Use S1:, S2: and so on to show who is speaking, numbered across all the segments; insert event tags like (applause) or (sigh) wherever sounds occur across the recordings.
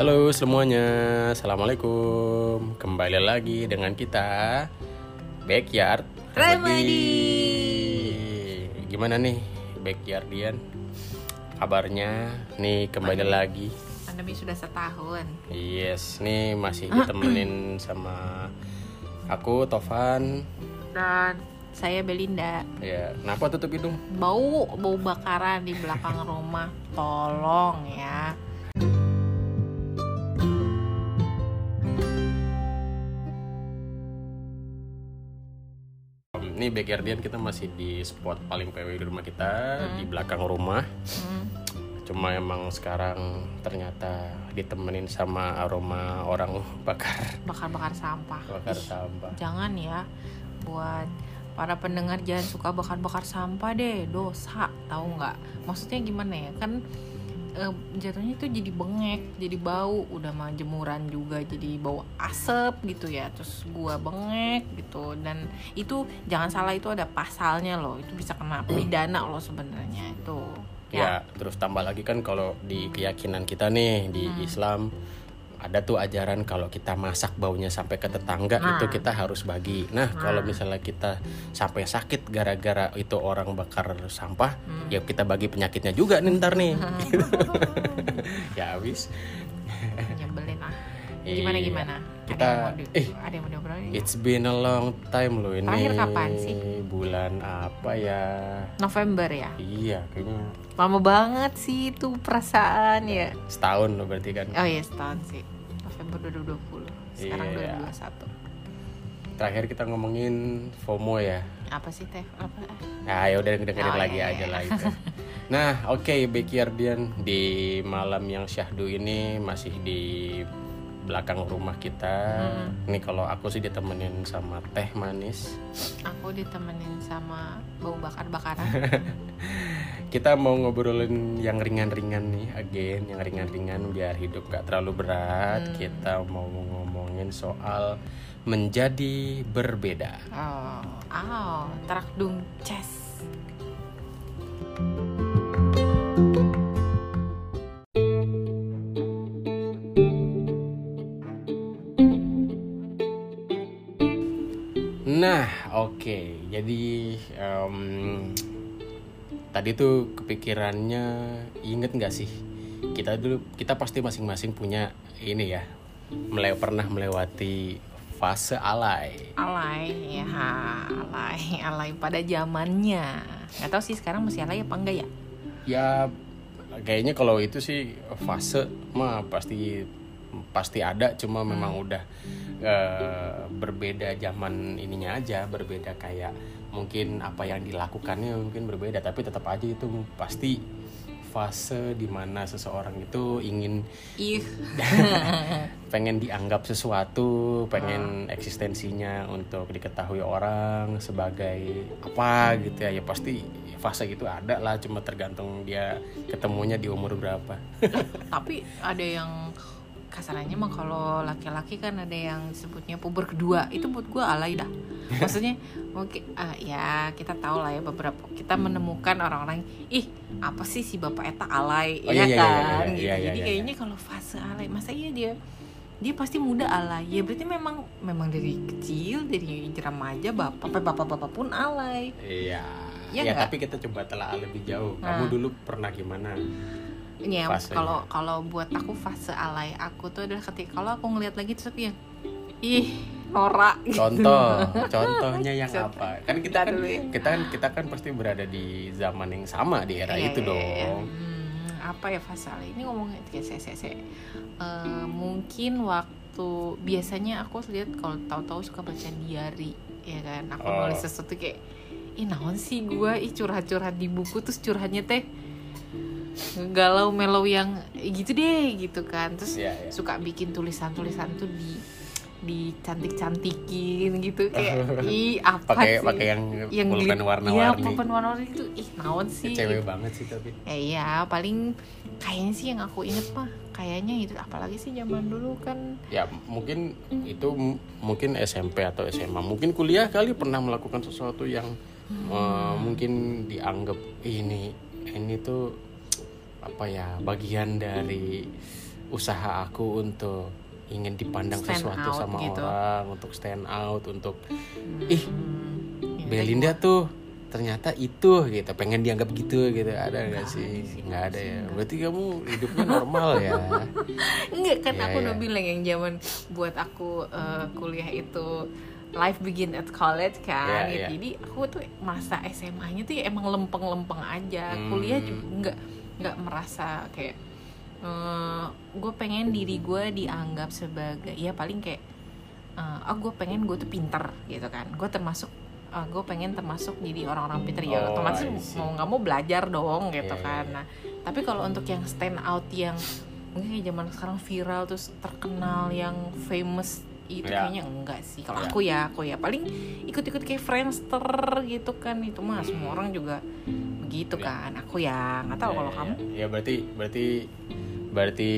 S1: Halo semuanya, Assalamualaikum Kembali lagi dengan kita Backyard
S2: Remedy.
S1: Gimana nih Backyardian Kabarnya Nih kembali lagi
S2: Pandemi sudah setahun.
S1: Yes, nih masih ditemenin sama Aku, Tovan
S2: Dan saya Belinda.
S1: Ya, kenapa tutup hidung?
S2: Bau bau bakaran di belakang (laughs) rumah. Tolong ya.
S1: Ini Backyardian kita masih di spot paling PW di rumah kita Di belakang rumah.
S2: Hmm.
S1: Cuma emang sekarang ternyata ditemenin sama aroma orang bakar.
S2: Bakar-bakar sampah.
S1: bakar
S2: Ih,
S1: sampah.
S2: Jangan ya. Buat para pendengar jangan suka bakar-bakar sampah deh. Dosa tahu nggak? Maksudnya gimana ya? Kan eh, jatuhnya itu jadi bengek jadi bau udah mah jemuran juga jadi bau asap gitu ya terus gua bengek gitu. Dan itu jangan salah itu ada pasalnya loh itu bisa kena pidana loh sebenarnya itu.
S1: Ya, terus tambah lagi kan kalau di keyakinan kita nih di
S2: Hmm.
S1: Islam ada tuh ajaran kalau kita masak baunya sampai ke tetangga
S2: Nah.
S1: itu kita harus bagi. Nah, kalau misalnya kita sampai sakit gara-gara itu orang bakar sampah,
S2: Hmm.
S1: ya kita bagi penyakitnya juga nih ntar nih. (laughs) ya habis.
S2: Ah gimana
S1: Iya.
S2: gimana
S1: Kita-
S2: ada yang mau
S1: eh.
S2: ada yang mau diobrolin
S1: It's been a long time loh ini.
S2: Terakhir kapan sih?
S1: Bulan apa ya?
S2: November ya
S1: Iya, kayaknya
S2: lama banget sih itu perasaan ya
S1: setahun loh berarti kan.
S2: Oh iya setahun sih November 2020 Sekarang
S1: Iya.
S2: 2021
S1: Terakhir kita ngomongin FOMO ya.
S2: Apa sih Teh? Apa?
S1: Nah, ya udah dengerin
S2: Oh,
S1: lagi
S2: iya,
S1: aja
S2: iya.
S1: lah itu. (laughs) Nah, oke Backyardian di malam yang syahdu ini masih di belakang rumah kita.
S2: Hmm.
S1: Ini kalau aku sih ditemenin sama teh manis.
S2: Aku ditemenin sama bau bakar-bakaran (laughs)
S1: Kita mau ngobrolin yang ringan-ringan nih, again, yang ringan-ringan biar hidup gak terlalu berat.
S2: Hmm.
S1: Kita mau ngomongin soal menjadi berbeda.
S2: Oh, oh, trakdung ces
S1: Nah, oke. Jadi em, tadi tuh kepikirannya inget nggak sih? Kita dulu kita pasti masing-masing punya ini ya, mele pernah melewati fase alay.
S2: Alay, ya alay, alay pada zamannya Gak tahu sih sekarang masih alay apa enggak ya
S1: Ya kayaknya kalau itu sih fase mah pasti pasti ada, cuma memang udah eh, berbeda zaman ininya aja, berbeda kayak mungkin apa yang dilakukannya mungkin berbeda, tapi tetap aja itu pasti fase di mana seseorang itu ingin (laughs) pengen dianggap sesuatu, pengen eksistensinya untuk diketahui orang sebagai apa gitu ya. Ya pasti fase gitu ada lah, cuma tergantung dia ketemunya di umur berapa.
S2: tapi ada yang kasarannya mah kalau laki-laki kan ada yang sebutnya puber kedua itu buat gue alay dah (laughs) maksudnya mungkin ah, ya kita tahu lah ya beberapa kita menemukan orang-orang ih apa sih si bapak eta alay
S1: Oh, iya,
S2: ya
S1: iya, iya,
S2: kan
S1: iya,
S2: gitu
S1: iya,
S2: jadi
S1: iya,
S2: kayaknya kalau fase alay masa iya dia dia pasti muda alay ya berarti memang memang dari kecil dari remaja bapak sampai bapak-bapak pun alay
S1: Iya.
S2: Iya
S1: ya
S2: nggak?
S1: tapi kita coba telah lebih jauh.
S2: Nah.
S1: Kamu dulu pernah gimana?
S2: Ya, kalau kalau buat aku fase alay aku tuh adalah ketika kalau aku ngeliat lagi terus aku yang ih norak gitu.
S1: Contoh, (laughs) contohnya yang
S2: Contoh.
S1: apa? Kan kita kan
S2: ya.
S1: kita kan kita kan pasti berada di zaman yang sama di era
S2: Iya,
S1: itu
S2: iya,
S1: dong.
S2: Hmm, apa ya fase alay ini ngomongnya ya, saya. Eh, mungkin waktu biasanya aku lihat kalau tahu-tahu suka baca diary ya kan aku
S1: Oh.
S2: nulis sesuatu kayak ih naon sih gue ih curhat-curhat di buku terus curhatnya teh galau melau yang gitu deh gitu kan terus
S1: Iya, iya.
S2: suka bikin tulisan-tulisan tuh di dicantik-cantikin gitu kayak (laughs) ih apa
S1: Pakai
S2: sih
S1: pakai yang,
S2: yang
S1: pulpen warna-warni.
S2: iya pulpen warna-warni itu ih naon sih
S1: Cewek banget sih tapi.
S2: Eh, iya paling kayaknya sih yang aku inget mah kayaknya itu apalagi sih zaman dulu kan
S1: Ya mungkin itu m- mungkin SMP atau SMA. Mungkin kuliah kali pernah melakukan sesuatu yang eh, mungkin dianggap ini ini tuh apa ya bagian dari usaha aku untuk ingin dipandang
S2: Stand
S1: sesuatu
S2: out
S1: sama
S2: gitu.
S1: orang untuk stand out untuk ih
S2: Hmm, ya,
S1: Belinda tuh ternyata itu gitu pengen dianggap gitu gitu ada nggak
S2: Nggak
S1: sih nggak ada ya
S2: nggak.
S1: berarti kamu hidupnya normal ya (laughs)
S2: Enggak kan
S1: Iya,
S2: aku udah
S1: iya.
S2: bilang yang zaman buat aku eh, kuliah itu life begin at college kan
S1: Iya,
S2: gitu.
S1: iya.
S2: Jadi aku tuh masa SMA-nya tuh ya emang lempeng-lempeng aja.
S1: Hmm.
S2: Kuliah juga nggak nggak merasa kayak gue pengen diri gue dianggap sebagai ya paling kayak eh, oh gue pengen gue tuh pinter gitu kan. Gue termasuk gue pengen termasuk jadi orang-orang pinter ya
S1: Oh,
S2: otomatis mau nggak mau belajar dong gitu
S1: iya,
S2: kan. Nah tapi kalau untuk yang stand out yang mungkin kayak zaman sekarang viral terus terkenal yang famous itu
S1: Ya.
S2: kayaknya enggak sih kalau
S1: Ya.
S2: aku ya aku ya paling ikut-ikut kayak Friendster gitu kan itu mah semua orang juga begitu
S1: Ya.
S2: kan. Aku ya nggak tahu
S1: Ya,
S2: kalau
S1: ya,
S2: kamu.
S1: ya berarti berarti berarti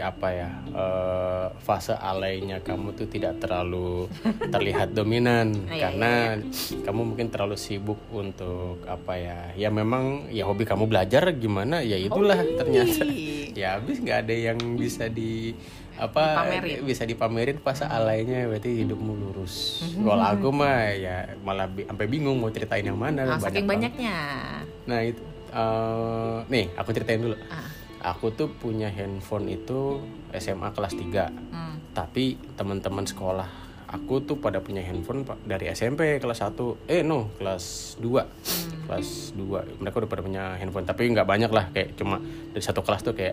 S1: apa ya eh, fase alaynya kamu tuh tidak terlalu (laughs) terlihat dominan.
S2: Iya,
S1: karena kamu mungkin terlalu sibuk untuk apa ya ya memang ya hobi kamu belajar gimana ya itulah ternyata.
S2: Ih,
S1: ya habis nggak ada yang bisa di apa
S2: Dipamerin.
S1: bisa dipamerin fase alaynya berarti hidupmu lurus kalau aku mah ya malah bi- sampai bingung mau ceritain yang mana
S2: ah,
S1: banyak
S2: saking
S1: banget.
S2: banyaknya
S1: Nah itu eh, nih aku ceritain dulu.
S2: ah,
S1: Aku tuh punya handphone itu SMA kelas 3
S2: hmm.
S1: Tapi teman-teman sekolah aku tuh pada punya handphone dari SMP kelas 1 Eh no kelas 2
S2: Hmm.
S1: Kelas 2 Mereka udah pada punya handphone Tapi nggak banyak lah kayak cuma dari satu kelas tuh kayak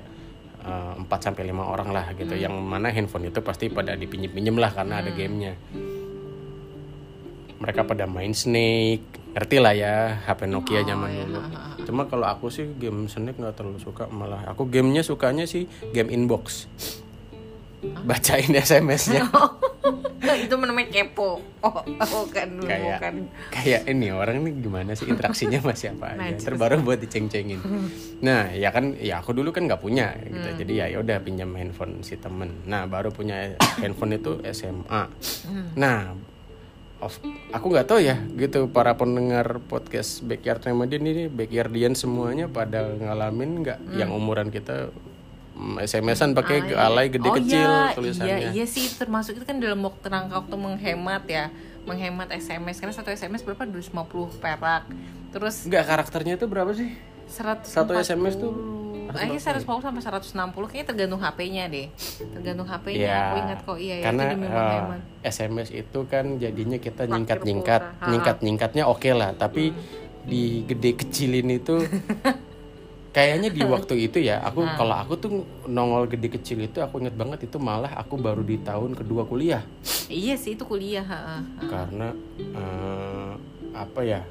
S1: eh, 4 sampai lima orang lah gitu. Yang mana handphone itu pasti pada dipinjem-pinjem lah karena ada gamenya. Mereka pada main Snake ngerti lah ya HP Nokia
S2: Oh,
S1: zaman
S2: iya.
S1: dulu. Cuma kalau aku sih game Snake nggak terlalu suka malah aku gamenya sukanya sih game inbox. Bacain (laughs) SMS-nya (laughs)
S2: itu namanya kepo. Oh, oh kan
S1: kayak
S2: bukan
S1: kayak ini orang ini gimana sih interaksinya sama siapa aja?
S2: Najis.
S1: terbaru buat diceng-cengin. Nah ya kan ya aku dulu kan nggak punya gitu.
S2: Hmm.
S1: jadi ya udah pinjam handphone si temen. Nah baru punya handphone itu SMA
S2: Hmm.
S1: nah of, aku nggak tahu ya gitu. Para pendengar podcast backyard Ramadan ini backyardian semuanya pada ngalamin nggak yang umuran kita SMS-an pakai
S2: Hmm. Ah, iya.
S1: alay gede
S2: oh,
S1: kecil
S2: iya,
S1: tulisannya
S2: Iya, iya sih termasuk itu kan dalam waktu rangka waktu menghemat ya, menghemat SMS karena satu SMS berapa 250 perak. Terus
S1: Enggak karakternya itu berapa sih
S2: 100
S1: Satu SMS tuh
S2: Kayaknya 150 sampai 160 kayaknya tergantung HP-nya deh. Tergantung HP-nya.
S1: Ya,
S2: Aku ingat kok iya ya
S1: karena
S2: itu demi
S1: eh. SMS itu kan jadinya kita nyingkat-nyingkat, nyingkat-nyingkatnya oke lah, tapi di gede kecilin itu (laughs) kayaknya di (laughs) waktu itu ya, aku kalau aku tuh nongol gede kecil itu aku inget banget itu malah aku baru di tahun kedua kuliah
S2: Iya sih itu kuliah, heeh.
S1: karena eh, apa ya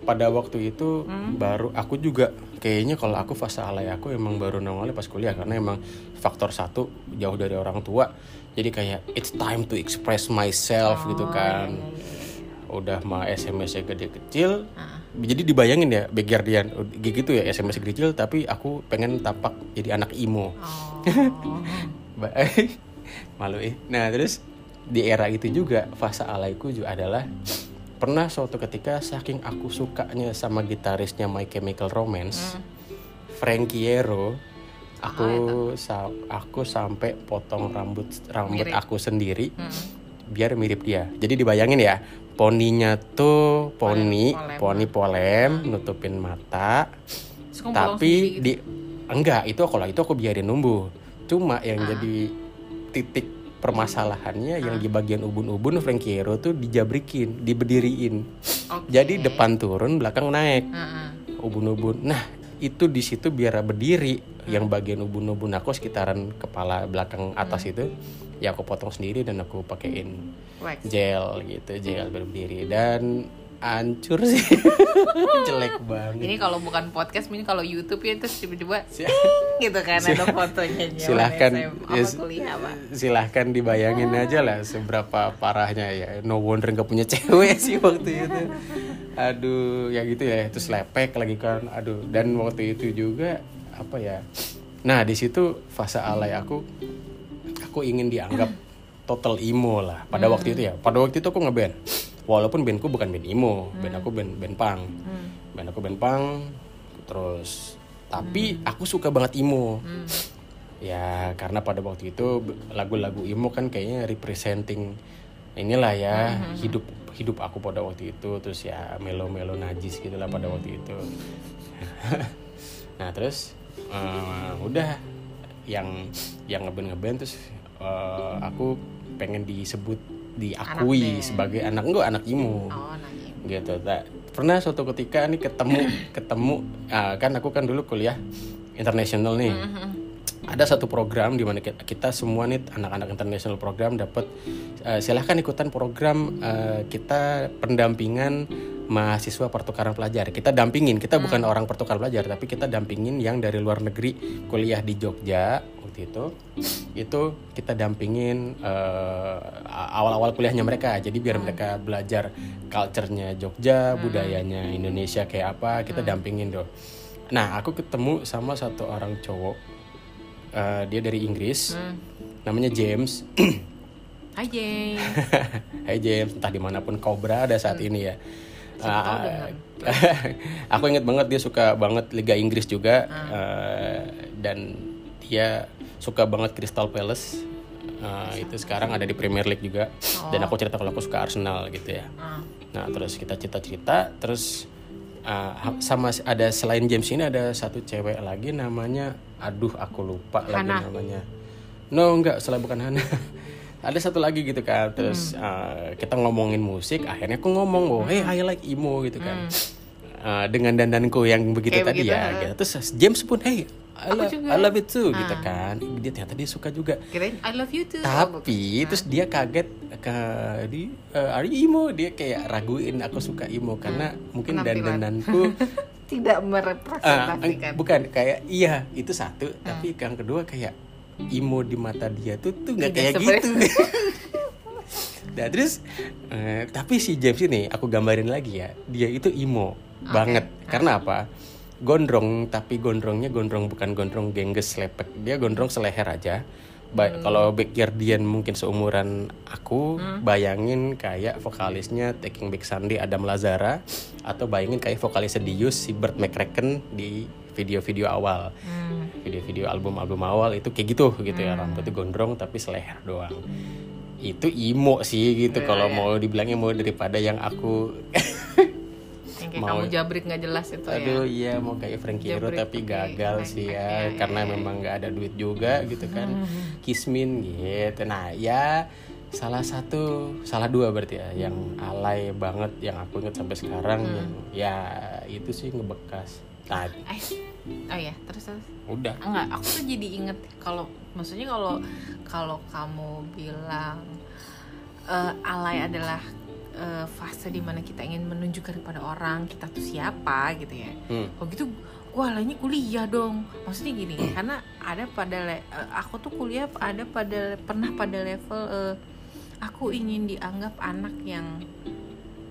S1: pada waktu itu
S2: Hmm.
S1: baru aku juga kayaknya kalau aku fase alay aku emang baru nongolnya pas kuliah karena emang faktor satu jauh dari orang tua jadi kayak it's time to express myself gitu
S2: Oh,
S1: kan
S2: iya, iya, iya.
S1: udah mah SMS-nya gede kecil
S2: Ah.
S1: Jadi dibayangin ya Backyardian gitu ya SMS kecil tapi aku pengen tapak jadi anak imo
S2: Oh. (laughs) (laughs)
S1: Malu eh nah terus di era itu juga fase alayku juga adalah pernah suatu ketika saking aku sukanya sama gitarisnya My Chemical Romance
S2: Hmm.
S1: Frankiero aku
S2: Ah,
S1: sa- aku sampai potong rambut rambut
S2: Mirip.
S1: aku sendiri
S2: Mm.
S1: biar mirip dia jadi dibayangin ya poninya tuh poni
S2: Polem.
S1: poni polem nutupin mata
S2: Terus
S1: tapi
S2: gitu?
S1: di enggak itu kalau itu aku biarin numbuh cuma yang
S2: Ah.
S1: jadi titik permasalahannya yang
S2: Ah.
S1: di bagian ubun-ubun Frankiero tuh dijabrikin diberdiriin
S2: Oke.
S1: jadi depan turun belakang naik
S2: Heeh.
S1: ubun-ubun nah itu di situ biar berdiri.
S2: Hmm.
S1: yang bagian ubun-ubun aku sekitaran kepala belakang atas
S2: Hmm.
S1: itu ya aku potong sendiri dan aku pakein
S2: Wax.
S1: gel gitu gel berdiri. Dan hancur sih. (laughs) Jelek banget.
S2: Ini kalau bukan podcast, ini kalau YouTube ya terus tiba-tiba gitu kan ada fotonya
S1: silahkan ya,
S2: kuliah
S1: silahkan dibayangin aja lah seberapa parahnya ya. No wonder nggak punya cewek sih waktu itu aduh ya gitu ya terus lepek lagi kan. Aduh dan waktu itu juga apa ya nah di situ fase alay aku aku ingin dianggap total emo lah. Pada waktu itu ya pada waktu itu aku ngeband. Walaupun bandku bukan band emo band aku band band punk.
S2: Hmm.
S1: band aku band punk terus tapi aku suka banget emo.
S2: Hmm.
S1: ya karena pada waktu itu lagu-lagu emo kan kayaknya representing inilah ya hidup hidup aku pada waktu itu terus ya melo-melo najis gitulah pada waktu itu. (laughs) Nah terus eh, udah yang yang ngeband ngeband terus eh, aku pengen disebut diakui
S2: band.
S1: sebagai anak enggak anak emo
S2: oh
S1: gitu tak pernah suatu ketika nih ketemu ketemu ah, kan aku kan dulu kuliah internasional nih ada satu program di mana kita, kita semua nih anak-anak international program dapat eh, silahkan ikutan program eh, kita pendampingan mahasiswa pertukaran pelajar. Kita dampingin kita bukan orang pertukaran pelajar tapi kita dampingin yang dari luar negeri kuliah di Jogja waktu itu. Itu kita dampingin eh, awal-awal kuliahnya mereka jadi biar mereka belajar culture-nya Jogja budayanya Indonesia kayak apa kita dampingin dong nah aku ketemu sama satu orang cowok Eh, dia dari Inggris. Namanya James.
S2: Hai Jay (laughs)
S1: Hai James. Entah di mana pun kau berada saat ini ya.
S2: Dengar. (laughs)
S1: aku inget banget dia suka banget Liga Inggris juga. Eh, dan dia suka banget Crystal Palace. Eh, itu sekarang ada di Premier League juga. Dan aku cerita kalau aku suka Arsenal gitu ya.
S2: Ah.
S1: nah terus kita cerita-cerita. Terus uh, sama ada selain James ini ada satu cewek lagi namanya aduh aku lupa lagi
S2: Hana.
S1: namanya no enggak salah bukan Hana (laughs) ada satu lagi gitu kan terus
S2: Hmm.
S1: uh, kita ngomongin musik akhirnya aku ngomong oh hey I like emo gitu kan
S2: Hmm.
S1: Uh, dengan dandanku yang begitu
S2: Kayak
S1: tadi
S2: begitu,
S1: ya
S2: ha.
S1: gitu. terus James pun hey I, lo-. I love it too gitu
S2: Ah.
S1: kan dia ternyata dia suka juga
S2: I love you too Oh,
S1: tapi terus dia kaget ke di eh, are you emo dia kayak raguin aku suka emo karena mungkin
S2: Hmm. Penampilan.
S1: dandananku (laughs)
S2: tidak
S1: ah,
S2: merepresentasikan
S1: bukan kayak iya itu satu.
S2: Hmm.
S1: tapi yang kedua kayak emo di mata dia tuh tuh nggak kayak
S2: seperti-
S1: gitu. (laughs) Nah terus eh, tapi si James ini aku gambarin lagi ya dia itu emo banget. Karena apa? Gondrong tapi gondrongnya gondrong bukan gondrong gengges lepek. Dia gondrong seleher aja Ba-
S2: Hmm.
S1: kalau backyardian mungkin seumuran aku bayangin kayak vokalisnya Taking Back Sunday Adam Lazara atau bayangin kayak vokalis Dius si Bert McCracken di video-video awal
S2: Hmm.
S1: video-video album-album awal itu kayak gitu gitu ya rambutnya gondrong tapi seleher doang itu emo sih gitu
S2: Iya,
S1: kalau
S2: iya.
S1: mau dibilang emo daripada yang aku (laughs)
S2: yang kayak
S1: Mau-
S2: kamu jabrik nggak jelas itu
S1: aduh
S2: ya.
S1: iya mau kayak Frankie Hero tapi gagal
S2: Frank-
S1: sih ya
S2: iya,
S1: karena
S2: iya.
S1: memang nggak ada duit juga gitu kan. (laughs) Kismin gitu. Nah ya salah satu salah dua berarti ya yang alay banget yang aku inget sampai sekarang
S2: Hmm.
S1: yang ya itu sih ngebekas. Nah
S2: eh oh ya terus terus.
S1: Udah.
S2: Enggak aku tuh jadi inget kalau maksudnya kalau kalau kamu bilang eh, alay adalah eh, fase di mana kita ingin menunjukkan kepada orang kita tuh siapa gitu ya
S1: hmm.
S2: kalau gitu gue alaynya kuliah dong maksudnya gini karena ada pada le- eh, aku tuh kuliah ada pada pernah pada level eh, aku ingin dianggap anak yang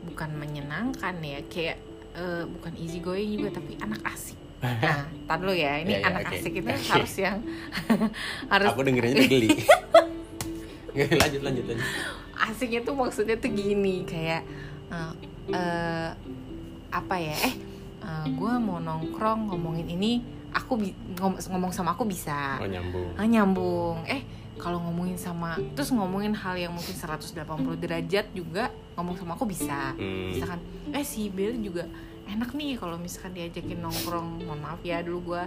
S2: bukan menyenangkan ya kayak eh, bukan easy going juga tapi anak asik nah (laughs) tar dulu ya ini
S1: Ya, ya,
S2: anak
S1: oke.
S2: asik itu
S1: Oke. (laughs)
S2: harus yang harus
S1: aku dengerinnya geli (laughs) lanjut lanjut lanjut
S2: asiknya tuh maksudnya tuh gini kayak eh, eh, apa ya eh gue mau nongkrong ngomongin ini aku ngom- ngomong sama aku bisa.
S1: Oh nyambung.
S2: Ah, nyambung. Eh kalau ngomongin sama terus ngomongin hal yang mungkin 180 derajat juga ngomong sama aku bisa.
S1: Hmm.
S2: misalkan eh si Bill juga enak nih kalau misalkan diajakin nongkrong. Mohon maaf ya dulu gue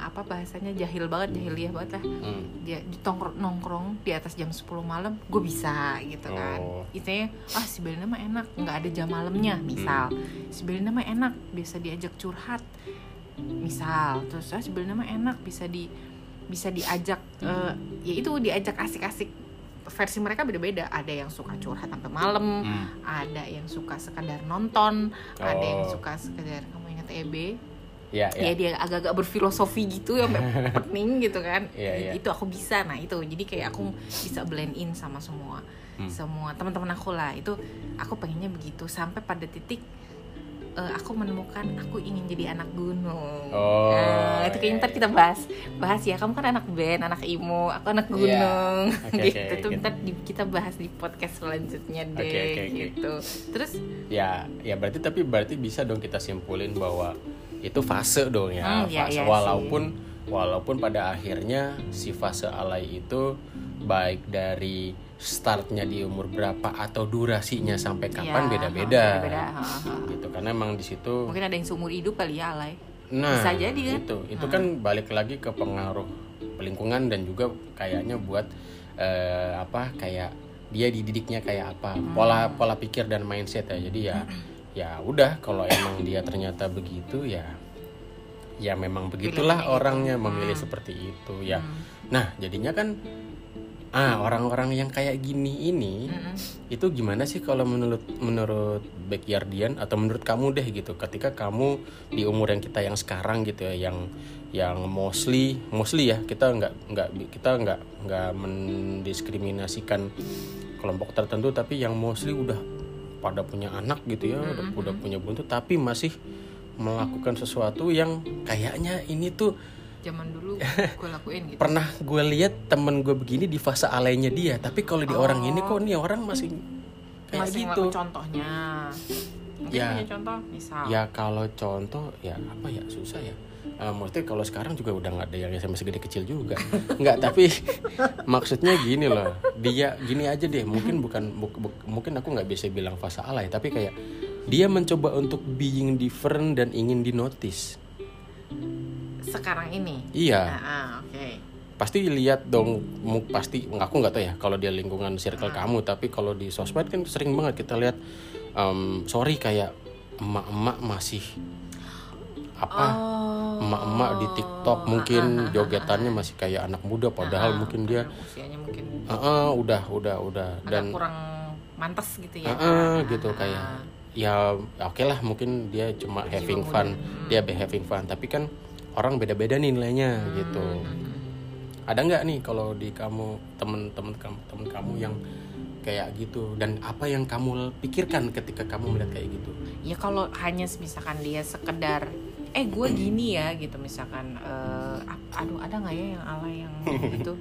S2: apa bahasanya jahil banget jahiliyah banget lah.
S1: Hmm.
S2: dia ditongkrong nongkrong di atas jam 10 malam gue bisa gitu kan.
S1: Oh.
S2: istilahnya ah si Belinda mah enak. Nggak ada jam malamnya misal. Si Belinda mah enak bisa diajak curhat. Misal terus ah si Belinda mah enak bisa di bisa diajak eh, ya itu diajak asik-asik. Versi mereka beda-beda. Ada yang suka curhat sampai malam
S1: Hmm.
S2: ada yang suka sekadar nonton ada yang
S1: Oh.
S2: suka sekadar kamu ingat EB
S1: ya
S2: ya
S1: ya
S2: dia agak-agak berfilosofi gitu ya (laughs) pening gitu kan.
S1: Iya, iya.
S2: itu aku bisa. Nah itu. Jadi kayak aku bisa blend in sama semua.
S1: Hmm.
S2: semua teman-teman aku lah. Itu aku pengennya begitu. Sampai pada titik eh, aku menemukan aku ingin jadi anak gunung.
S1: Oh,
S2: nah, itu kayaknya
S1: iya,
S2: ntar kita bahas. Bahas ya. Kamu kan anak band anak imo aku anak
S1: Iya.
S2: gunung. (laughs)
S1: Oke,
S2: gitu.
S1: Oke,
S2: tuh
S1: gitu.
S2: ntar di- kita bahas di podcast selanjutnya deh
S1: oke, oke.
S2: gitu. Terus?
S1: Ya ya berarti tapi berarti bisa dong kita simpulin bahwa itu fase dong ya
S2: Hmm, iya,
S1: fase
S2: iya
S1: walaupun walaupun pada akhirnya si fase alay itu baik dari startnya di umur berapa atau durasinya sampai kapan
S2: Iya,
S1: beda-beda
S2: beda-beda, ha.
S1: gitu karena emang di situ
S2: mungkin ada yang seumur hidup kali ya alay
S1: Nah,
S2: Bisa jadi kan?
S1: Itu, itu kan balik lagi ke pengaruh lingkungan dan juga kayaknya buat eh, apa kayak dia dididiknya kayak apa
S2: Hmm.
S1: pola pola pikir dan mindset ya. Jadi ya ya udah kalau emang dia ternyata begitu ya ya memang begitulah orangnya memilih seperti itu ya. Nah jadinya kan ah orang-orang yang kayak gini ini
S2: Mm-mm.
S1: itu gimana sih kalau menurut menurut backyardian atau menurut kamu deh gitu ketika kamu di umur yang kita yang sekarang gitu ya yang yang mostly mostly ya kita nggak nggak kita nggak nggak mendiskriminasikan kelompok tertentu tapi yang mostly udah pada punya anak gitu ya udah, udah punya buntu tapi masih melakukan sesuatu yang kayaknya ini tuh
S2: zaman dulu (laughs) gue lakuin gitu.
S1: Pernah gue lihat temen gue begini di fase alaynya dia tapi kalau di orang ini kok nih orang masih kayak
S2: masih
S1: gitu.
S2: contohnya. Mungkin
S1: Ya.
S2: punya contoh misal.
S1: Ya kalau contoh ya apa ya susah ya Eh, maksudnya kalau sekarang juga udah nggak ada yang SMA segede kecil juga. Nggak tapi (laughs) maksudnya gini loh. Dia gini aja deh. Mungkin bukan buk- buk- mungkin aku nggak bisa bilang fase alay tapi kayak dia mencoba untuk being different dan ingin di notice
S2: sekarang ini?
S1: Iya.
S2: Ah, oke.
S1: Pasti lihat dong pasti aku nggak tahu ya kalau dia lingkungan circle kamu. Tapi kalau di sosmed kan sering banget kita lihat em, sorry kayak emak-emak masih apa?
S2: Oh.
S1: Emak-emak di TikTok mungkin jogetannya masih kayak anak muda padahal mungkin dia
S2: usianya mungkin
S1: "Ah, ah, udah udah udah.
S2: agak
S1: dan
S2: kurang mantas gitu ya.
S1: Ah, ah, gitu kayak ya oke lah mungkin dia cuma having fun. Dia be having fun. Tapi kan orang beda-beda nih nilainya gitu. Ada nggak nih kalau di kamu temen-temen kamu temen kamu yang kayak gitu? Dan apa yang kamu pikirkan ketika kamu melihat kayak gitu?
S2: Ya kalau hanya misalkan dia sekedar eh gue gini ya gitu. Misalkan eh, ap- aduh ada nggak ya yang alay yang (laughs) gitu?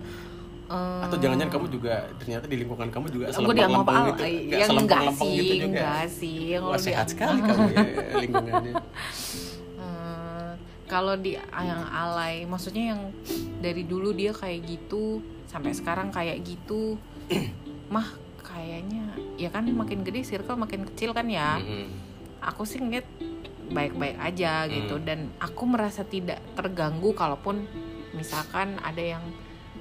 S2: Eh,
S1: atau jangan-jangan kamu juga ternyata di lingkungan kamu juga selempang-lempang gitu
S2: ya
S1: nggak
S2: enggak
S1: selempang-lempang
S2: sih
S1: gitu juga
S2: enggak sih kalau
S1: Wah sehat sekali kamu ya lingkungannya.
S2: Hmm, (laughs) kalau di yang alay maksudnya yang dari dulu dia kayak gitu sampai sekarang kayak gitu (clears throat) mah kayaknya ya kan makin gede circle makin kecil kan ya? Aku sih ngeliat baik-baik aja gitu. Dan aku merasa tidak terganggu kalaupun misalkan ada yang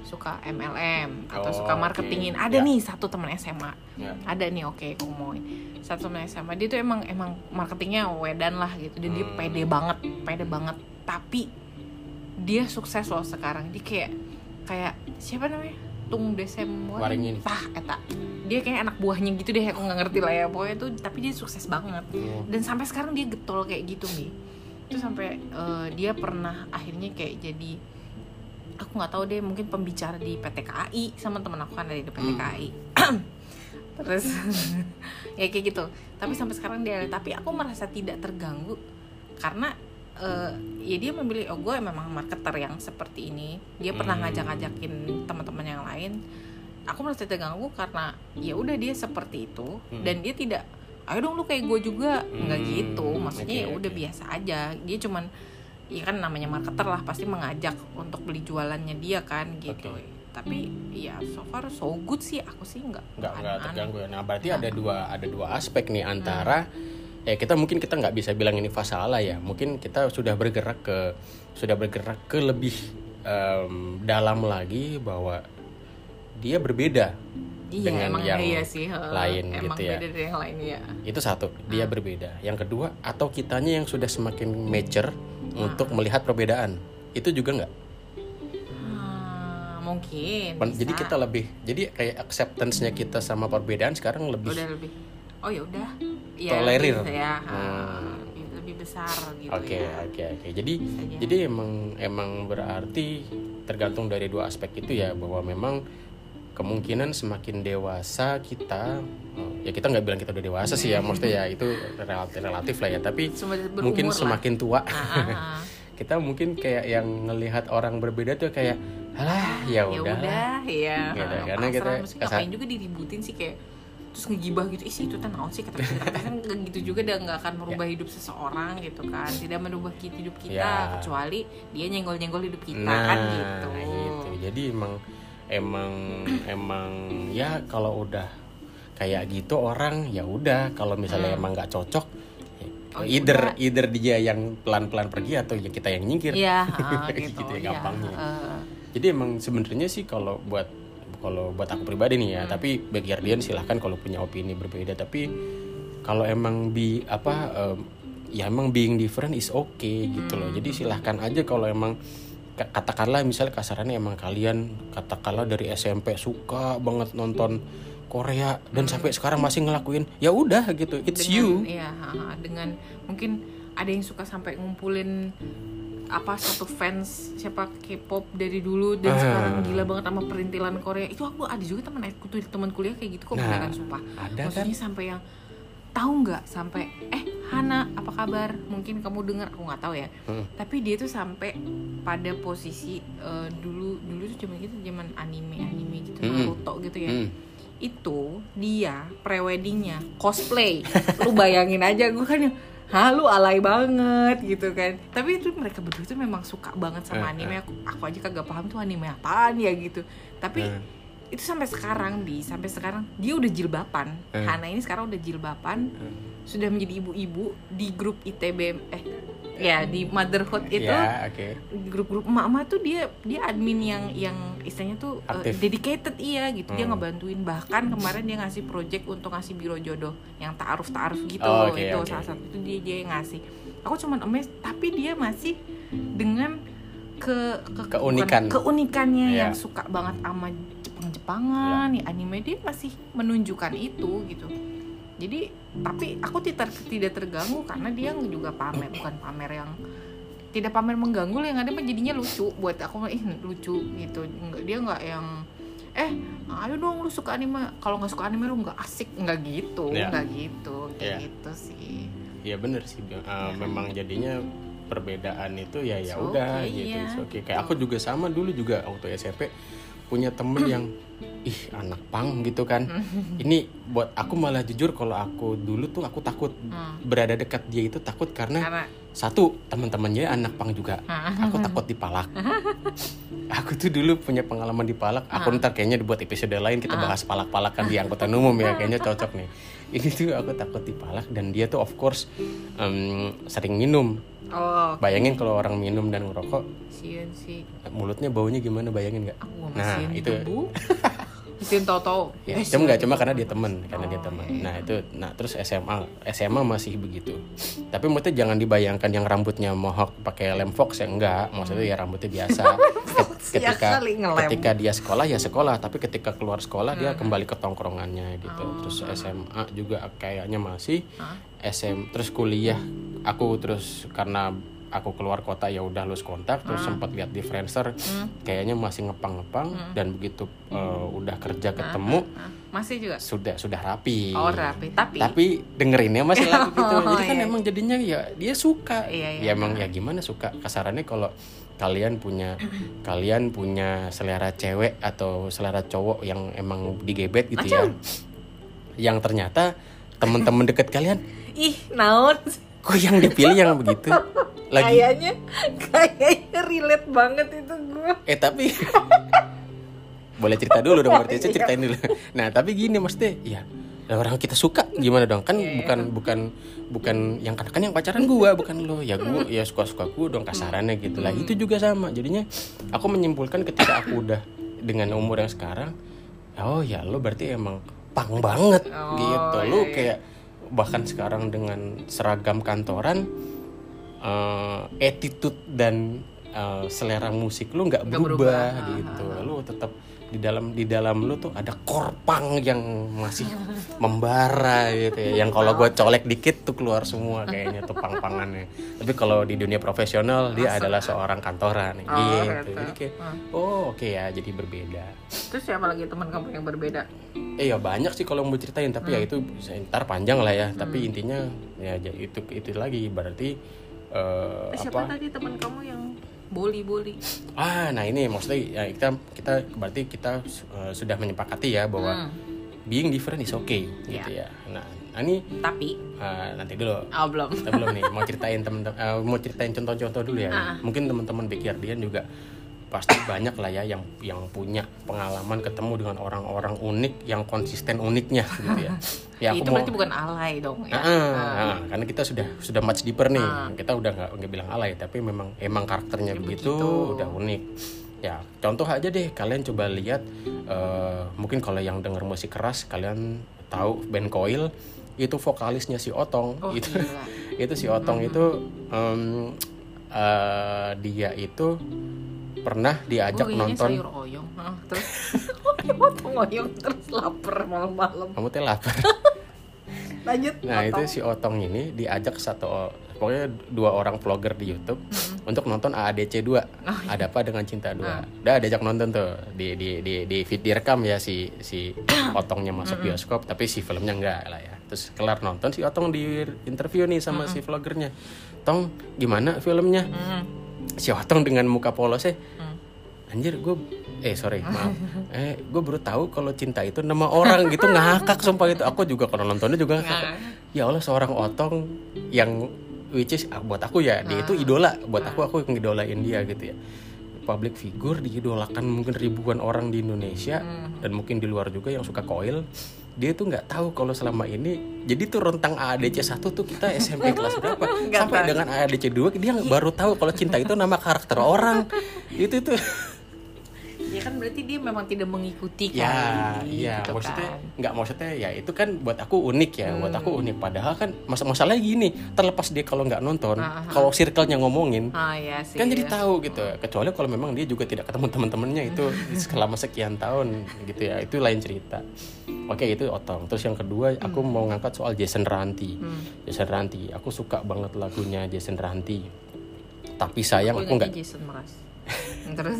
S2: suka MLM atau
S1: Oh,
S2: suka marketingin ada
S1: Ya.
S2: nih satu teman SMA
S1: Ya.
S2: ada nih oke ngomongin satu teman SMA dia tuh emang emang marketingnya wedan lah gitu. Dan dia
S1: Hmm.
S2: pede banget pede banget. Tapi dia sukses loh sekarang. Dia kayak kayak siapa namanya Tung Desem
S1: Waringin.
S2: tah eta. Dia kayak anak buahnya gitu deh aku nggak ngerti lah ya. Pokoknya tuh tapi dia sukses banget.
S1: Oh.
S2: dan sampai sekarang dia getol kayak gitu nih itu sampai eh, dia pernah akhirnya kayak jadi aku nggak tahu deh mungkin pembicara di PT KAI sama temen aku kan dari di PT
S1: Hmm.
S2: KAI (clears throat) terus (laughs) ya kayak gitu. Tapi sampai sekarang dia tapi aku merasa tidak terganggu karena eh, ya dia memilih oh gue memang marketer yang seperti ini dia pernah
S1: Hmm.
S2: ngajak-ngajakin teman-teman yang lain aku merasa terganggu karena ya udah dia seperti itu
S1: Hmm.
S2: dan dia tidak ayo dong lu kayak gue juga nggak
S1: Hmm,
S2: gitu maksudnya
S1: oke,
S2: ya udah
S1: oke.
S2: biasa aja dia cuman ya kan namanya marketer lah pasti mengajak untuk beli jualannya dia kan gitu
S1: Oke.
S2: tapi ya so far so good sih aku sih nggak
S1: nggak nggak terganggu ya. Nah berarti ada dua ada dua aspek nih antara ya kita mungkin kita nggak bisa bilang ini fase ala ya. Mungkin kita sudah bergerak ke sudah bergerak ke lebih em, dalam lagi bahwa dia berbeda
S2: iya
S1: dengan
S2: emang
S1: yang
S2: iya sih he.
S1: lain
S2: emang
S1: gitu ya.
S2: beda dari yang lain ya
S1: itu satu dia berbeda. Yang kedua atau kitanya yang sudah semakin mature untuk melihat perbedaan itu juga nggak.
S2: Hmm, mungkin
S1: Pen- Jadi
S2: bisa.
S1: kita lebih jadi kayak acceptance-nya kita sama perbedaan sekarang lebih
S2: udah lebih oh ya udah ya
S1: Tolerir.
S2: lebih, ya
S1: Hmm.
S2: lebih, lebih besar gitu
S1: Oke
S2: ya
S1: oke oke. Jadi
S2: Bisa
S1: jadi emang emang berarti tergantung dari dua aspek itu ya bahwa memang kemungkinan semakin dewasa kita ya kita nggak bilang kita udah dewasa sih ya maksudnya ya itu relatif relatif lah ya tapi
S2: Semakin
S1: mungkin
S2: lah.
S1: semakin tua
S2: Ah, ah, ah. (laughs)
S1: kita mungkin kayak yang ngelihat orang berbeda tuh kayak alah ya
S2: ya
S1: udah
S2: udah ya
S1: Gitu, karena kita
S2: juga diributin sih kayak terus ngegibah gitu ih itu naon sih kata kan gitu juga dan nggak akan merubah hidup seseorang gitu kan tidak merubah hidup kita
S1: Ya.
S2: kecuali dia nyenggol nyenggol hidup kita
S1: nah
S2: kan gitu
S1: gitu. jadi emang emang emang ya kalau udah kayak gitu orang ya udah kalau misalnya emang nggak cocok
S2: Hmm. Oh, ya
S1: either
S2: udah.
S1: either dia yang pelan-pelan pergi atau ya kita yang nyingkir
S2: Iya, (laughs) ah, gitu,
S1: Gitu ya,
S2: Iya,
S1: gampangnya.
S2: eh.
S1: jadi emang sebenarnya sih kalau buat kalau buat aku pribadi nih ya
S2: Hmm.
S1: tapi bagi Ardian silahkan kalau punya opini berbeda. Tapi kalau emang bi apa em, ya emang being different is okay gitu loh.
S2: Hmm.
S1: jadi silahkan aja kalau emang ka- katakanlah misalnya kasarannya emang kalian katakanlah dari SMP suka banget nonton Korea dan sampai sekarang masih ngelakuin ya udah gitu. It's
S2: dengan,
S1: you.
S2: Iya, ha, dengan mungkin ada yang suka sampai ngumpulin apa satu fans siapa K-pop dari dulu dan
S1: Ah.
S2: sekarang gila banget sama perintilan Korea. Itu aku ada juga teman aku tuh teman kuliah kayak gitu kok
S1: Nah,
S2: beneran sumpah.
S1: ada kan?
S2: maksudnya sampai yang tahu nggak sampai eh Hana apa kabar? Mungkin kamu dengar. Aku nggak tahu ya.
S1: Hmm.
S2: tapi dia tuh sampai pada posisi eh, dulu dulu tuh zaman gitu zaman anime anime gitu
S1: Mm-mm.
S2: Naruto gitu ya.
S1: Hmm.
S2: itu dia preweddingnya. Cosplay. Lu bayangin aja gue kan yang Hah lu alay banget gitu kan. Tapi itu mereka berdua tuh memang suka banget
S1: Eh,
S2: sama anime aku, aku aja kagak paham tuh anime apaan ya gitu. Tapi
S1: Eh.
S2: Itu sampai sekarang bi sampai sekarang dia udah jilbaban
S1: Eh.
S2: Hana ini sekarang udah jilbaban
S1: Eh.
S2: sudah menjadi ibu-ibu di grup ITB eh ya di motherhood itu
S1: ya oke
S2: grup-grup emak-emak tuh dia dia admin yang yang istilahnya tuh uh, dedicated iya gitu dia
S1: Hmm.
S2: ngebantuin bahkan kemarin dia ngasih project untuk ngasih biro jodoh yang taaruf taaruf gitu
S1: Oh, oke,
S2: itu
S1: oke.
S2: salah satu itu dia dia yang ngasih aku cuman amazed tapi dia masih dengan ke, ke
S1: Keunikan.
S2: bukan, keunikannya
S1: Iya.
S2: yang suka banget sama Jepang-Jepangan ya anime dia masih menunjukkan itu gitu jadi tapi aku tidak tidak terganggu karena dia juga pamer bukan pamer yang tidak pamer mengganggu yang ada jadinya lucu buat aku ih lucu gitu nggak dia nggak yang eh ayo dong lu suka anime kalau nggak suka anime lu nggak asik nggak gitu
S1: Iya.
S2: nggak gitu
S1: Iya.
S2: gitu sih
S1: ya bener sih. Uh, memang jadinya perbedaan itu ya ya udah
S2: okay,
S1: gitu
S2: iya.
S1: It's okay. kayak aku juga sama dulu juga waktu SMP punya temen (clears throat) yang Thank you. Ih anak pang gitu kan. (laughs) Ini buat aku malah jujur kalau aku dulu tuh aku takut
S2: Hmm.
S1: berada dekat dia itu takut karena
S2: karena
S1: satu teman-temannya anak pang juga. Aku takut (laughs) dipalak. Aku tuh dulu punya pengalaman dipalak. Aku ntar kayaknya dibuat episode lain kita bahas palak-palakan di angkutan umum ya kayaknya cocok nih. (laughs) Ini tuh aku takut dipalak dan dia tuh of course em, sering minum.
S2: Oh
S1: bayangin kalau orang minum dan ngerokok
S2: sian sih.
S1: mulutnya baunya gimana bayangin nggak? Nah, itu.
S2: Mesin toto
S1: ya cuma nggak cuma karena dia teman karena dia
S2: Oh,
S1: teman
S2: iya.
S1: nah itu nah terus SMA SMA masih begitu. Tapi maksudnya jangan dibayangkan yang rambutnya mohawk pakai lem fox ya enggak. Maksudnya ya rambutnya biasa. (laughs)
S2: Ya
S1: ketika ketika dia sekolah ya sekolah. Tapi ketika keluar sekolah dia
S2: Hmm.
S1: kembali ke tongkrongannya gitu.
S2: Oh.
S1: terus SMA juga kayaknya masih
S2: Hah?
S1: SM terus kuliah. Aku terus karena aku keluar kota ya udah lulus kontak terus sempat lihat di Friendster
S2: Hmm.
S1: kayaknya masih ngepang-ngepang dan begitu uh, udah kerja ketemu
S2: Hah? masih juga?
S1: sudah sudah rapi.
S2: Oh rapi. Tapi
S1: tapi dengerinnya masih lagi (laughs) gitu.
S2: Oh,
S1: jadi kan
S2: iya.
S1: emang jadinya ya dia suka.
S2: Iya, iya.
S1: ya emang ya gimana suka? Kasarannya kalau kalian punya kalian punya selera cewek atau selera cowok yang emang digebet gitu ya yang ternyata teman-teman deket kalian
S2: ih naon
S1: kok yang dipilih yang begitu? Lagi
S2: kayaknya kayaknya relate banget itu gue
S1: eh tapi (laughs) boleh cerita dulu dong berarti saya ceritain dulu. Nah tapi gini maksudnya ya lah orang kita suka gimana dong? Kan bukan bukan bukan yang kan kan yang pacaran gua bukan lo. Ya gua ya suka suka gua dong kasarannya gitu. Lah itu juga sama. Jadinya aku menyimpulkan ketika aku udah dengan umur yang sekarang oh ya lo berarti emang pang banget
S2: Oh,
S1: gitu.
S2: Iya,
S1: lo
S2: iya.
S1: kayak bahkan sekarang dengan seragam kantoran eh, attitude dan eh, selera musik lu nggak
S2: Nggak
S1: berubah,
S2: berubah.
S1: gitu lu tetap di dalam di dalam lu tuh ada korpang yang masih membara gitu ya. Yang kalau gue colek dikit tuh keluar semua kayaknya tuh pang-pangannya. Tapi kalau di dunia profesional dia adalah seorang kantoran.
S2: Oh,
S1: gitu.
S2: gitu.
S1: jadi kayak
S2: Hmm.
S1: oh oke ya jadi berbeda.
S2: Terus siapa lagi teman kamu yang berbeda?
S1: Eh ya banyak sih kalau mau ceritain tapi ya itu bisa ntar panjang lah ya. Tapi intinya ya j- itu itu lagi. Berarti eh,
S2: siapa
S1: apa?
S2: tadi teman kamu yang boli boli
S1: Ah, nah ini maksudnya ya kita kita berarti kita eh, sudah menyepakati ya bahwa
S2: Hmm.
S1: being different is okay gitu ya. Nah ini
S2: tapi.
S1: Uh, nanti dulu.
S2: Oh belum.
S1: Kita belum nih mau ceritain temen uh, mau ceritain contoh-contoh dulu ya.
S2: Ah.
S1: mungkin teman-teman Backyardian juga pasti banyak lah ya yang yang punya pengalaman ketemu dengan orang-orang unik yang konsisten uniknya gitu ya. (laughs) Ya
S2: itu berarti bukan alay dong ya?
S1: Ah, ah, ah, karena kita sudah sudah much deeper nih.
S2: Ah.
S1: kita udah nggak nggak bilang alay tapi memang emang karakternya
S2: Ya,
S1: begitu,
S2: begitu.
S1: udah unik. Ya contoh aja deh kalian coba lihat eh, mungkin kalau yang denger musik keras kalian tahu band Coil itu vokalisnya si Otong.
S2: Oh
S1: itu
S2: gila (laughs)
S1: itu si Otong itu em, eh, dia itu pernah diajak
S2: kayaknya
S1: nonton.
S2: sayur oyong. Hah, terus? (laughs) Potong oyong terus lapar malam-malam.
S1: Kamu teh lapar. (laughs)
S2: Lanjut
S1: Nah itu
S2: potong.
S1: si Otong ini diajak satu pokoknya dua orang vlogger di YouTube untuk nonton AADC 2
S2: Oh,
S1: Ada apa dengan cinta 2
S2: Ah.
S1: Udah diajak nonton tuh. Di di di di feed direkam ya si si (coughs) Otongnya masuk bioskop tapi si filmnya enggak lah ya. Terus kelar nonton si Otong di interview nih sama si vloggernya. Tong gimana filmnya?
S2: Hmm,
S1: Si Otong dengan muka polosnya
S2: hmm.
S1: anjir gue eh sorry maaf. Eh gue baru tahu kalau cinta itu nama orang gitu ngakak sumpah itu. Aku juga kalau nontonnya juga ngakak. Ya Allah seorang otong yang which is ah, buat aku ya dia itu idola. Buat aku aku ngidolain dia gitu ya. Public figure diidolakan mungkin ribuan orang di Indonesia dan mungkin di luar juga yang suka koil dia tuh nggak tahu kalau selama ini jadi tuh rentang AADC 1 tuh kita SMP kelas berapa? (laughs) Sampai
S2: tahu.
S1: dengan AADC 2 dia baru tahu kalau cinta itu nama karakter orang. Itu tuh
S2: ya kan berarti dia memang tidak mengikuti kan
S1: Ya, iya,
S2: gitu
S1: maksudnya
S2: kan.
S1: nggak maksudnya ya itu kan buat aku unik ya, buat aku
S2: Hmm.
S1: unik. Padahal kan mas masalahnya gini, terlepas dia kalau nggak nonton,
S2: ah.
S1: kalau circle-nya ngomongin,
S2: ah ya sih
S1: kan jadi
S2: ya.
S1: tahu gitu. Kecuali kalau memang dia juga tidak ketemu teman-temannya itu (laughs) selama sekian tahun gitu ya, itu lain cerita. Oke itu otong. Terus yang kedua aku mau ngangkat soal Jason Ranti.
S2: Hmm.
S1: Jason Ranti, aku suka banget lagunya Jason Ranti. Tapi sayang aku
S2: Aku
S1: nggak
S2: Jason Mraz (laughs) terus?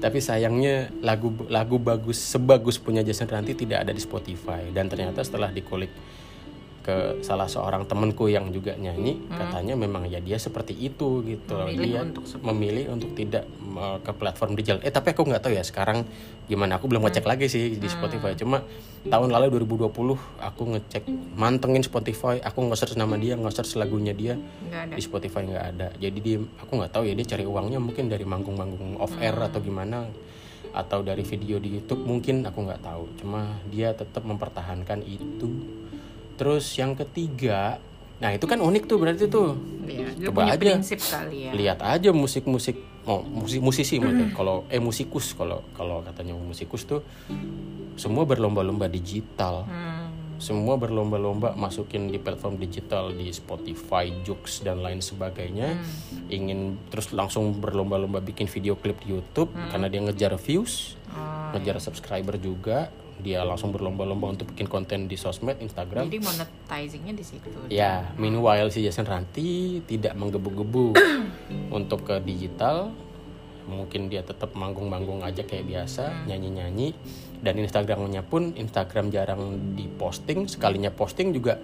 S1: Tapi sayangnya lagu lagu bagus sebagus punya Jason Ranti tidak ada di Spotify. Dan ternyata setelah dikulik ke salah seorang temanku yang juga nyanyi katanya memang ya dia seperti itu gitu.
S2: Hmm. Memilih
S1: dia
S2: untuk seperti
S1: memilih untuk tidak uh, ke platform digital. Eh tapi aku nggak tahu ya sekarang gimana. Aku belum ngecek
S2: Hmm.
S1: lagi sih di Spotify. Cuma tahun lalu 2020 aku ngecek mantengin Spotify. Aku nge-search nama dia nge-search lagunya dia. Di Spotify nggak ada. Jadi dia aku nggak tahu ya dia cari uangnya mungkin dari manggung-manggung off air
S2: Hmm.
S1: atau gimana. Atau dari video di YouTube mungkin aku nggak tahu. Cuma dia tetap mempertahankan itu terus yang ketiga nah itu kan unik tuh berarti tuh
S2: ya,
S1: Coba
S2: punya
S1: aja.
S2: prinsip kali ya
S1: lihat aja musik-musik oh musik musisi
S2: Hmm.
S1: maksudnya kalau eh musikus kalau kalau katanya musikus tuh semua berlomba-lomba digital
S2: Hmm.
S1: semua berlomba-lomba masukin di platform digital di Spotify, Joox dan lain sebagainya.
S2: Hmm.
S1: Ingin terus langsung berlomba-lomba bikin video klip di YouTube karena dia ngejar views,
S2: Oh,
S1: ngejar subscriber juga. Dia langsung berlomba-lomba untuk bikin konten di sosmed, Instagram.
S2: jadi monetizingnya di situ
S1: Ya, meanwhile si Jason Ranti tidak menggebu-gebu (coughs) untuk ke digital. Mungkin dia tetap manggung-manggung aja kayak biasa, nyanyi-nyanyi. Dan Instagramnya pun Instagram jarang diposting, sekalinya posting juga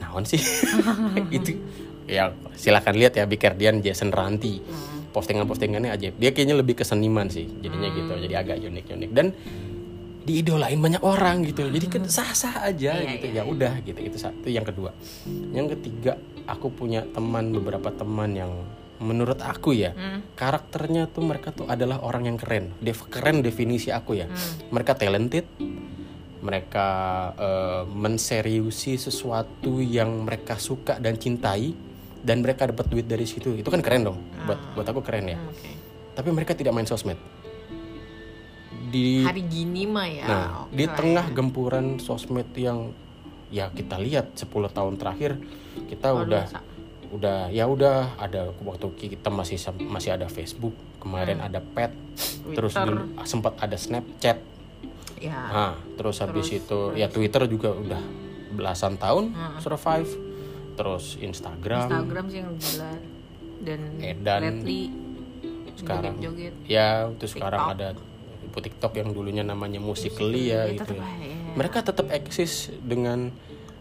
S1: naon sih. (laughs) Itu ya silakan lihat ya Bikerdian Jason Ranti. Postingan-postingannya aja. Dia kayaknya lebih ke seniman sih, jadinya gitu. Jadi agak unik-unik dan diidolain banyak orang gitu. Jadi kan sah sah aja
S2: Iya,
S1: gitu.
S2: iya.
S1: ya udah gitu itu satu. Yang kedua. Yang ketiga aku punya teman beberapa teman yang menurut aku ya
S2: Hmm.
S1: karakternya tuh mereka tuh adalah orang yang keren. Dev keren definisi aku ya.
S2: Hmm.
S1: mereka talented mereka eh, menseriusi sesuatu yang mereka suka dan cintai dan mereka dapat duit dari situ. Itu kan keren dong. Buat buat aku keren ya.
S2: Hmm, oke.
S1: tapi mereka tidak main sosmed di
S2: hari gini mah ya
S1: Nah,
S2: oke
S1: di tengah
S2: ya.
S1: gempuran sosmed yang ya kita lihat 10 tahun terakhir kita
S2: Oh,
S1: udah
S2: dosa.
S1: udah ya udah ada waktu kita masih masih ada Facebook, kemarin ada Pet, terus
S2: Hmm. Twitter.
S1: sempat ada Snapchat.
S2: ya
S1: Nah, terus habis
S2: Terus,
S1: itu ya Twitter juga udah belasan tahun
S2: Hmm.
S1: survive. Terus Instagram,
S2: Instagram sih yang gila dan
S1: Edan.
S2: lately
S1: Sekarang.
S2: joget-joget
S1: ya terus sekarang
S2: TikTok.
S1: Ada TikTok yang dulunya namanya Musical.ly ya
S2: Ya,
S1: gitu.
S2: tetep
S1: ya. mereka tetap eksis dengan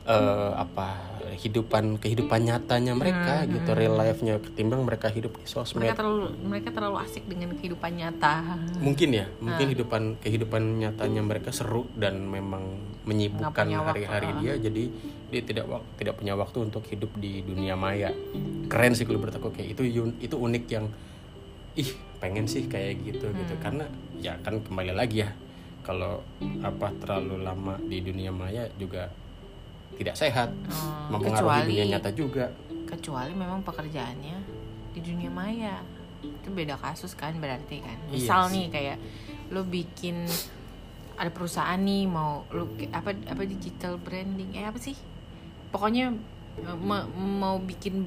S1: eh, apa kehidupan kehidupan nyatanya mereka
S2: Hmm,
S1: gitu real life-nya ketimbang mereka hidup di sosmed
S2: mereka terlalu mereka terlalu asik dengan kehidupan nyata
S1: mungkin ya mungkin
S2: Ah.
S1: kehidupan kehidupan nyatanya mereka seru dan memang menyibukkan hari-hari
S2: ah.
S1: dia jadi dia tidak tidak punya waktu untuk hidup di dunia maya keren sih kalau aku kayak itu itu unik yang ih pengen sih kayak gitu gitu.
S2: Hmm.
S1: karena ya kan kembali lagi ya kalau apa terlalu lama di dunia maya juga tidak sehat.
S2: Hmm,
S1: mempengaruhi
S2: kecuali
S1: dunia nyata juga.
S2: Kecuali memang pekerjaannya di dunia maya. Itu beda kasus kan berarti kan.
S1: Iya
S2: misal
S1: sih.
S2: nih kayak lo bikin ada perusahaan nih mau lo apa apa digital branding eh apa sih? Pokoknya ma- mau bikin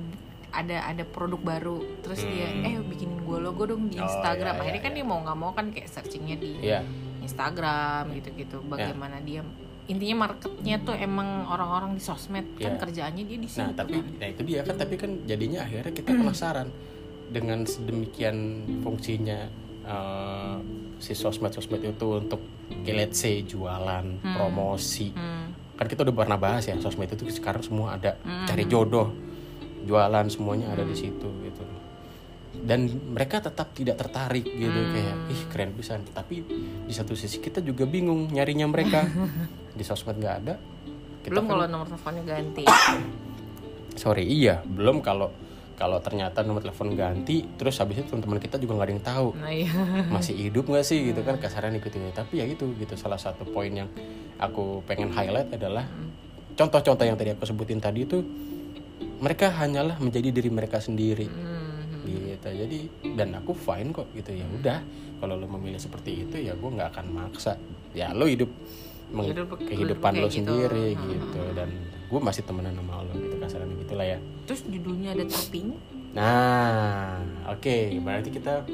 S2: ada ada produk baru terus dia
S1: Hmm.
S2: eh bikinin gue logo dong di
S1: Oh,
S2: Instagram
S1: iya, iya,
S2: akhirnya kan
S1: iya.
S2: dia mau nggak mau kan kayak searchingnya di
S1: ya
S2: Instagram gitu-gitu bagaimana dia intinya marketnya tuh emang orang-orang di sosmed kan
S1: Iya.
S2: kerjaannya dia di situ
S1: Nah tapi
S2: kan.
S1: nah itu dia kan tapi kan jadinya akhirnya kita penasaran dengan sedemikian fungsinya eh, si sosmed-sosmed itu untuk let's say jualan,
S2: Hmm.
S1: promosi.
S2: Hmm.
S1: Kan kita udah pernah bahas ya sosmed itu sekarang semua ada
S2: Hmm.
S1: cari jodoh, jualan semuanya ada di situ gitu. Dan mereka tetap tidak tertarik gitu
S2: Hmm.
S1: kayak ih keren bisa. Tapi di satu sisi kita juga bingung nyarinya mereka (laughs) di sosmed nggak ada. Kita
S2: belum
S1: kan-
S2: kalau nomor teleponnya ganti
S1: sorry iya belum kalau kalau ternyata nomor telepon ganti terus habis itu teman-teman kita juga nggak ada yang tahu
S2: nah iya
S1: masih hidup nggak sih gitu kan kasaran ikut itu tapi ya itu gitu salah satu poin yang aku pengen highlight adalah contoh-contoh yang tadi aku sebutin tadi itu mereka hanyalah menjadi diri mereka sendiri
S2: Hmm.
S1: gitu jadi dan aku fine kok gitu ya udah kalau lo memilih seperti itu ya gue nggak akan maksa ya lo hidup meng-
S2: Hidup-
S1: kehidupan
S2: kayak
S1: lo
S2: gitu.
S1: sendiri
S2: Hmm.
S1: gitu dan gue masih temenan sama lo gitu kasarannya gitulah ya
S2: terus judulnya ada topping
S1: Nah, oke, berarti kita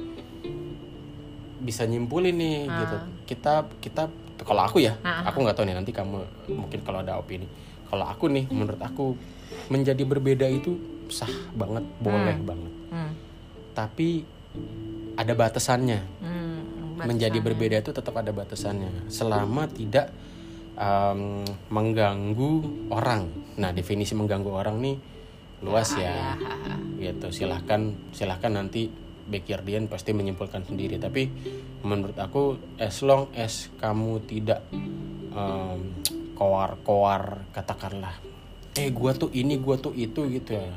S1: bisa nyimpulin nih
S2: Ah.
S1: gitu. Kita kita kalau aku ya,
S2: Ah.
S1: aku nggak tahu nih nanti kamu mungkin kalau ada opini. Kalau aku nih, menurut aku menjadi berbeda itu sah banget, boleh banget.
S2: hmm.
S1: Tapi ada batasannya.
S2: Hmm.
S1: Menjadi
S2: batasannya.
S1: berbeda itu tetap ada batasannya. Selama tidak um, mengganggu orang. Nah, definisi mengganggu orang nih luas ya gitu silahkan silahkan nanti backyardian pasti menyimpulkan sendiri tapi menurut aku as long as kamu tidak em, koar-koar katakanlah eh gua tuh ini gua tuh itu gitu ya.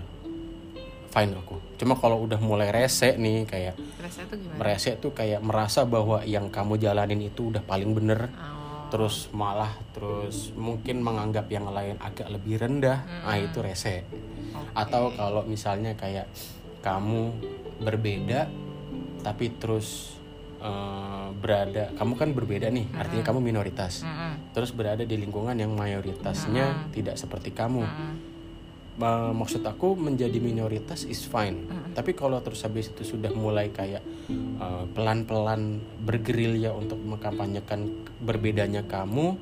S1: Fine aku. Cuma kalau udah mulai rese nih kayak
S2: Rasanya tuh gimana?
S1: merese tuh kayak merasa bahwa yang kamu jalanin itu udah paling bener.
S2: Oh.
S1: terus malah terus mungkin menganggap yang lain agak lebih rendah. Ah itu rese.
S2: Oke.
S1: atau kalau misalnya kayak kamu berbeda tapi terus eh, berada kamu kan berbeda nih artinya kamu minoritas.
S2: Mm-mm.
S1: terus berada di lingkungan yang mayoritasnya tidak seperti kamu.
S2: Mm.
S1: Ma- maksud aku menjadi minoritas is fine. Tapi kalau terus habis itu sudah mulai kayak eh, pelan-pelan bergerilya untuk mengkampanyekan berbedanya kamu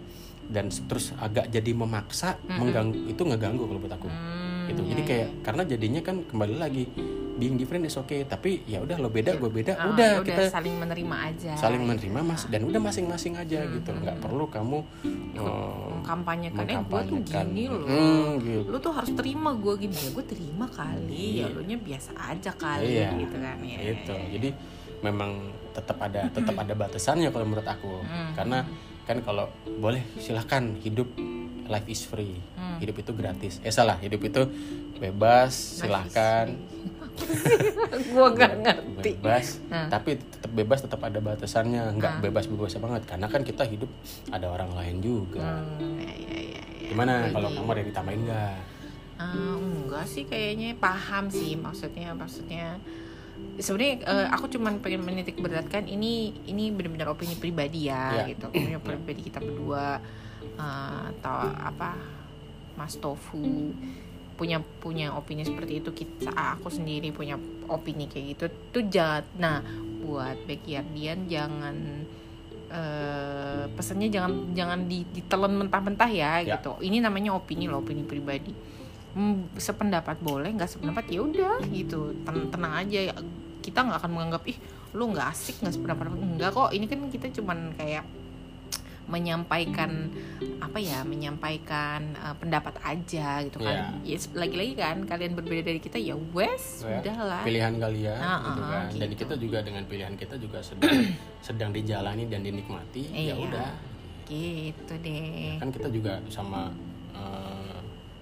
S1: dan terus agak jadi memaksa mengganggu itu ngeganggu kalau buat aku.
S2: Hmm,
S1: gitu.
S2: Iya,
S1: jadi
S2: iya.
S1: kayak karena jadinya kan kembali lagi being different is okay. Tapi ya udah lo beda gue beda
S2: Ah,
S1: udah
S2: ya
S1: kita
S2: saling menerima aja.
S1: saling menerima mas dan udah masing-masing aja gitu. nggak perlu kamu eh,
S2: mengkampanyekan eh gue tuh gini loh.
S1: Hmm, gitu.
S2: lu tuh harus terima gue gini. Ya gue terima kali. Ya lu nya biasa aja kali
S1: Iya,
S2: gitu kan. Ya
S1: gitu. jadi memang tetap ada tetap ada batasannya kalau menurut aku.
S2: Hmm.
S1: karena kan kalau boleh silahkan hidup life is free.
S2: Hmm.
S1: hidup itu gratis. Eh salah hidup itu bebas silahkan
S2: gue gak ngerti.
S1: bebas.
S2: Hmm.
S1: tapi tetap bebas tetap ada batasannya. Nggak bebas bebas banget karena kan kita hidup ada orang lain juga.
S2: Hmm, ya, ya, ya, ya.
S1: gimana kalau kamu ada yang ditambahin nggak?
S2: Ah, enggak sih kayaknya. Paham sih maksudnya maksudnya. Sebenarnya eh, aku cuman pengen menitik beratkan ini ini benar-benar opini pribadi ya
S1: Ya.
S2: gitu. Opini pribadi kita berdua eh, atau apa Mas Tofu punya punya opini seperti itu kita aku sendiri punya opini kayak gitu tuh jahat nah buat backyardian jangan eh pesannya jangan jangan di- ditelan mentah-mentah ya,
S1: Ya.
S2: gitu ini namanya opini loh opini pribadi Hmm, sependapat boleh nggak sependapat ya udah gitu Ten- tenang aja ya. kita nggak akan menganggap ih lu nggak asik nggak sependapat enggak kok ini kan kita cuman kayak menyampaikan apa ya menyampaikan uh, pendapat aja gitu kan
S1: Iya.
S2: yes, lagi-lagi kan kalian berbeda dari kita ya wes
S1: Ya,
S2: udahlah
S1: pilihan kalian
S2: Ah,
S1: gitu
S2: ah,
S1: kan dan
S2: gitu.
S1: kita juga dengan pilihan kita juga sedang (clears throat) sedang dijalani dan dinikmati
S2: Iya.
S1: ya udah
S2: gitu deh
S1: kan kita juga sama eh,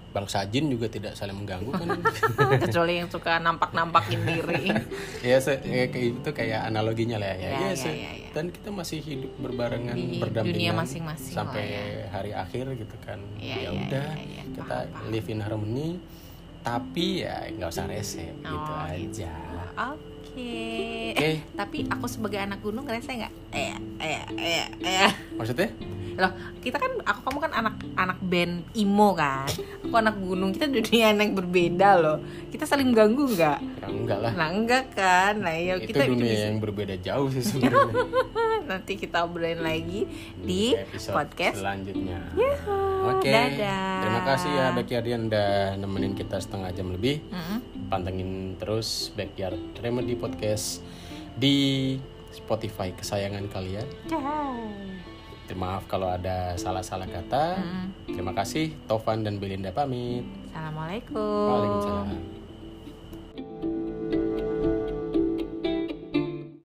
S1: bangsa jin juga tidak saling mengganggu kan (laughs)
S2: kecuali yang suka nampak-nampakin diri (laughs)
S1: ya se- ya, itu kayak analoginya lah ya,
S2: Ya,
S1: ya,
S2: ya,
S1: se-
S2: ya, ya.
S1: Dan kita masih hidup berbarengan
S2: Di
S1: berdampingan
S2: dunia masing-masing
S1: sampai
S2: ya.
S1: hari akhir gitu kan.
S2: Iya,
S1: ya
S2: iya,
S1: udah
S2: iya, iya.
S1: kita
S2: Paham,
S1: live in harmony tapi ya nggak usah rese gitu
S2: Oh,
S1: aja.
S2: Oke.
S1: Oke.
S2: eh tapi aku sebagai anak gunung ngerasa nggak? Eh eh eh eh.
S1: Maksudnya
S2: loh kita kan aku kamu kan anak anak band imo kan aku anak gunung kita dunia yang berbeda loh kita saling ganggu nggak
S1: ya enggak lah
S2: nah enggak kan nah ya
S1: itu
S2: kita
S1: dunia
S2: bisa-
S1: yang berbeda jauh sih (laughs) sebenarnya
S2: nanti kita obrolin lagi di
S1: episode
S2: podcast
S1: selanjutnya. Oke.
S2: dadah.
S1: Terima kasih ya Becky Ardian udah nemenin kita setengah jam lebih.
S2: Mm-mm.
S1: Pantengin terus Backyard Remedy Podcast di Spotify kesayangan kalian. Terima maaf kalau ada salah-salah kata.
S2: Mm-mm.
S1: Terima kasih Tovan dan Belinda pamit.
S2: Assalamualaikum
S1: Waalaikumsalam.